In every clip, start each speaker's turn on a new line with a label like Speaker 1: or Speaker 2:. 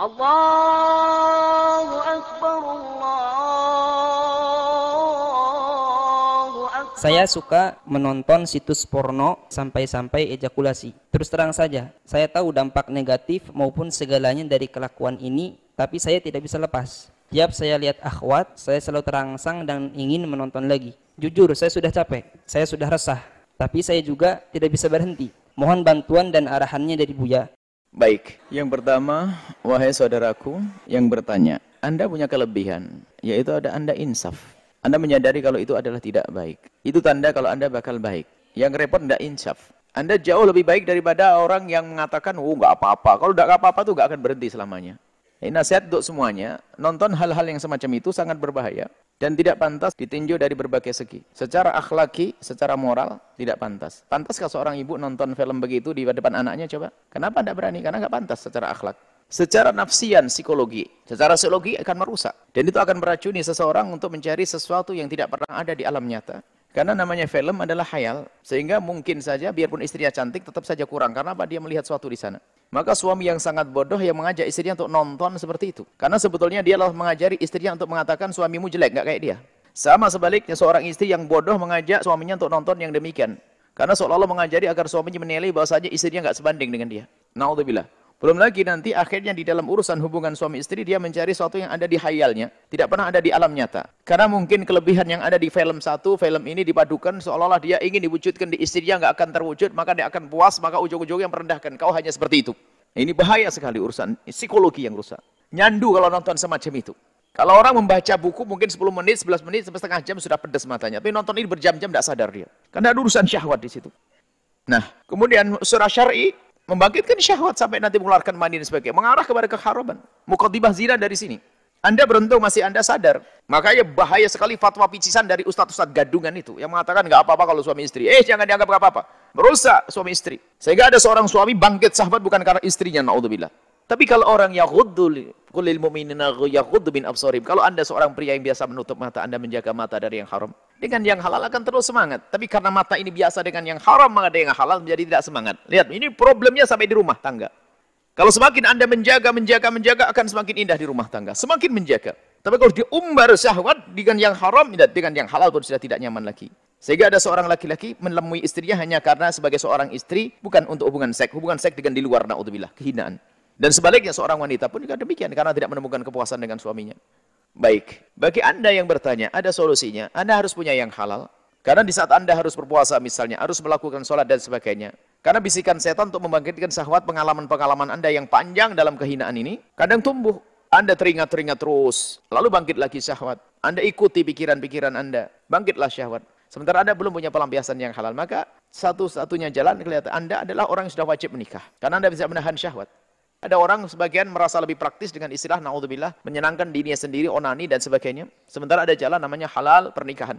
Speaker 1: Allahu Akbar.
Speaker 2: Saya suka menonton situs porno sampai-sampai ejakulasi. Terus terang saja, saya tahu dampak negatif maupun segalanya dari kelakuan ini, tapi saya tidak bisa lepas. Tiap saya lihat akhwat, saya selalu terangsang dan ingin menonton lagi. Jujur, saya sudah capek, saya sudah resah, tapi saya juga tidak bisa berhenti. Mohon bantuan dan arahannya dari Buya.
Speaker 3: Baik, yang pertama, wahai saudaraku yang bertanya, Anda punya kelebihan, yaitu ada Anda insaf. Anda menyadari kalau itu adalah tidak baik. Itu tanda kalau Anda bakal baik. Yang repot tidak insaf. Anda jauh lebih baik daripada orang yang mengatakan, oh nggak apa-apa. Kalau nggak apa-apa tuh nggak akan berhenti selamanya. Ini nasihat untuk semuanya, nonton hal-hal yang semacam itu sangat berbahaya dan tidak pantas ditinjau dari berbagai segi. Secara akhlaki, secara moral, tidak pantas. Pantaskah seorang ibu nonton film begitu di depan anaknya coba? Kenapa tidak berani? Karena nggak pantas secara akhlak. Secara nafsian, psikologi, secara psikologi akan merusak. Dan itu akan meracuni seseorang untuk mencari sesuatu yang tidak pernah ada di alam nyata. Karena namanya film adalah hayal, sehingga mungkin saja biarpun istrinya cantik tetap saja kurang karena apa dia melihat sesuatu di sana. Maka suami yang sangat bodoh yang mengajak istrinya untuk nonton seperti itu. Karena sebetulnya dia dialah mengajari istrinya untuk mengatakan suamimu jelek, nggak kayak dia. Sama sebaliknya seorang istri yang bodoh mengajak suaminya untuk nonton yang demikian. Karena seolah-olah mengajari agar suaminya menilai bahwasanya istrinya nggak sebanding dengan dia. Naudzubillah. Belum lagi nanti akhirnya di dalam urusan hubungan suami istri dia mencari sesuatu yang ada di hayalnya, tidak pernah ada di alam nyata. Karena mungkin kelebihan yang ada di film satu, film ini dipadukan seolah-olah dia ingin diwujudkan di istrinya nggak akan terwujud, maka dia akan puas, maka ujung-ujungnya merendahkan. Kau hanya seperti itu. Ini bahaya sekali urusan psikologi yang rusak. Nyandu kalau nonton semacam itu. Kalau orang membaca buku mungkin 10 menit, 11 menit, sampai setengah jam sudah pedas matanya. Tapi nonton ini berjam-jam tidak sadar dia. Karena ada urusan syahwat di situ. Nah, kemudian surah syar'i membangkitkan syahwat sampai nanti mengeluarkan mani dan sebagainya, mengarah kepada keharaman. Mukadimah zina dari sini. Anda beruntung masih Anda sadar. Makanya bahaya sekali fatwa picisan dari ustadz-ustadz gadungan itu. Yang mengatakan nggak apa-apa kalau suami istri. Eh jangan dianggap nggak apa-apa. Merusak suami istri. Sehingga ada seorang suami bangkit sahabat bukan karena istrinya. Na'udzubillah. Tapi kalau orang yaghuddu kulil mu'minina yaghuddu bin absarim. Kalau Anda seorang pria yang biasa menutup mata, Anda menjaga mata dari yang haram. Dengan yang halal akan terus semangat. Tapi karena mata ini biasa dengan yang haram, maka yang halal menjadi tidak semangat. Lihat, ini problemnya sampai di rumah tangga. Kalau semakin Anda menjaga, menjaga, menjaga, akan semakin indah di rumah tangga. Semakin menjaga. Tapi kalau diumbar syahwat dengan yang haram, dengan yang halal pun sudah tidak nyaman lagi. Sehingga ada seorang laki-laki menemui istrinya hanya karena sebagai seorang istri, bukan untuk hubungan seks. Hubungan seks dengan di luar, na'udzubillah, kehinaan. Dan sebaliknya seorang wanita pun juga demikian karena tidak menemukan kepuasan dengan suaminya. Baik, bagi Anda yang bertanya, ada solusinya. Anda harus punya yang halal. Karena di saat Anda harus berpuasa misalnya, harus melakukan sholat dan sebagainya. Karena bisikan setan untuk membangkitkan syahwat pengalaman-pengalaman Anda yang panjang dalam kehinaan ini, kadang tumbuh. Anda teringat-teringat terus, lalu bangkit lagi syahwat. Anda ikuti pikiran-pikiran Anda, bangkitlah syahwat. Sementara Anda belum punya pelampiasan yang halal, maka satu-satunya jalan kelihatan Anda adalah orang yang sudah wajib menikah. Karena Anda bisa menahan syahwat. Ada orang sebagian merasa lebih praktis dengan istilah naudzubillah menyenangkan dirinya sendiri onani dan sebagainya. Sementara ada jalan namanya halal pernikahan.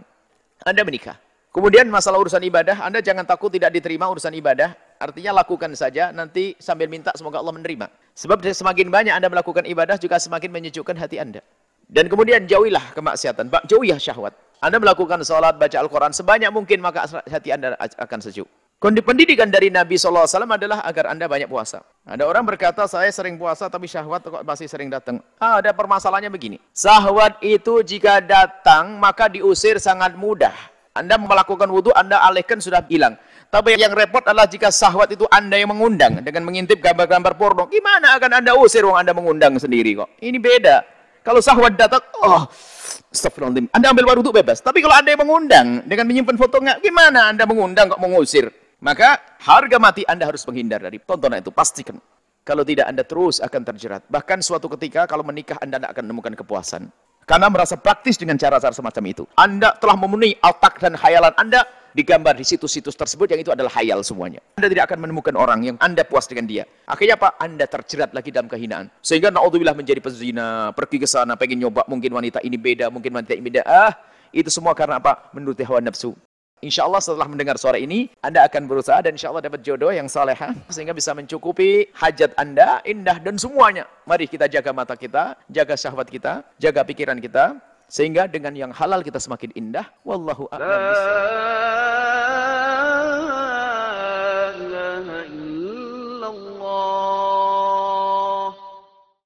Speaker 3: Anda menikah. Kemudian masalah urusan ibadah, Anda jangan takut tidak diterima urusan ibadah. Artinya lakukan saja, nanti sambil minta semoga Allah menerima. Sebab semakin banyak Anda melakukan ibadah juga semakin menyejukkan hati Anda. Dan kemudian jauhilah kemaksiatan, jauhilah syahwat. Anda melakukan sholat, baca Al-Quran sebanyak mungkin maka hati Anda akan sejuk. Pendidikan dari Nabi SAW adalah agar Anda banyak puasa. Ada orang berkata, saya sering puasa tapi syahwat kok masih sering datang. Ah, ada permasalahannya begini. Syahwat itu jika datang, maka diusir sangat mudah. Anda melakukan wudhu, Anda alihkan sudah hilang. Tapi yang repot adalah jika syahwat itu Anda yang mengundang dengan mengintip gambar-gambar porno. Gimana akan Anda usir wong Anda mengundang sendiri kok? Ini beda. Kalau syahwat datang, oh. Anda ambil wudhu bebas. Tapi kalau Anda yang mengundang dengan menyimpan foto gimana Anda mengundang kok mengusir? Maka harga mati Anda harus menghindar dari tontonan itu. Pastikan. Kalau tidak Anda terus akan terjerat. Bahkan suatu ketika kalau menikah Anda tidak akan menemukan kepuasan. Karena merasa praktis dengan cara-cara semacam itu. Anda telah memenuhi otak dan hayalan Anda digambar di situs-situs tersebut yang itu adalah hayal semuanya. Anda tidak akan menemukan orang yang Anda puas dengan dia. Akhirnya apa? Anda terjerat lagi dalam kehinaan. Sehingga naudzubillah menjadi pezina, pergi ke sana, pengen nyoba mungkin wanita ini beda, mungkin wanita ini beda. Ah, itu semua karena apa? Menuruti hawa nafsu. Insya Allah setelah mendengar suara ini, Anda akan berusaha dan insya Allah dapat jodoh yang salehah sehingga bisa mencukupi hajat Anda, indah dan semuanya. Mari kita jaga mata kita, jaga syahwat kita, jaga pikiran kita, sehingga dengan yang halal kita semakin indah. Wallahu a'lam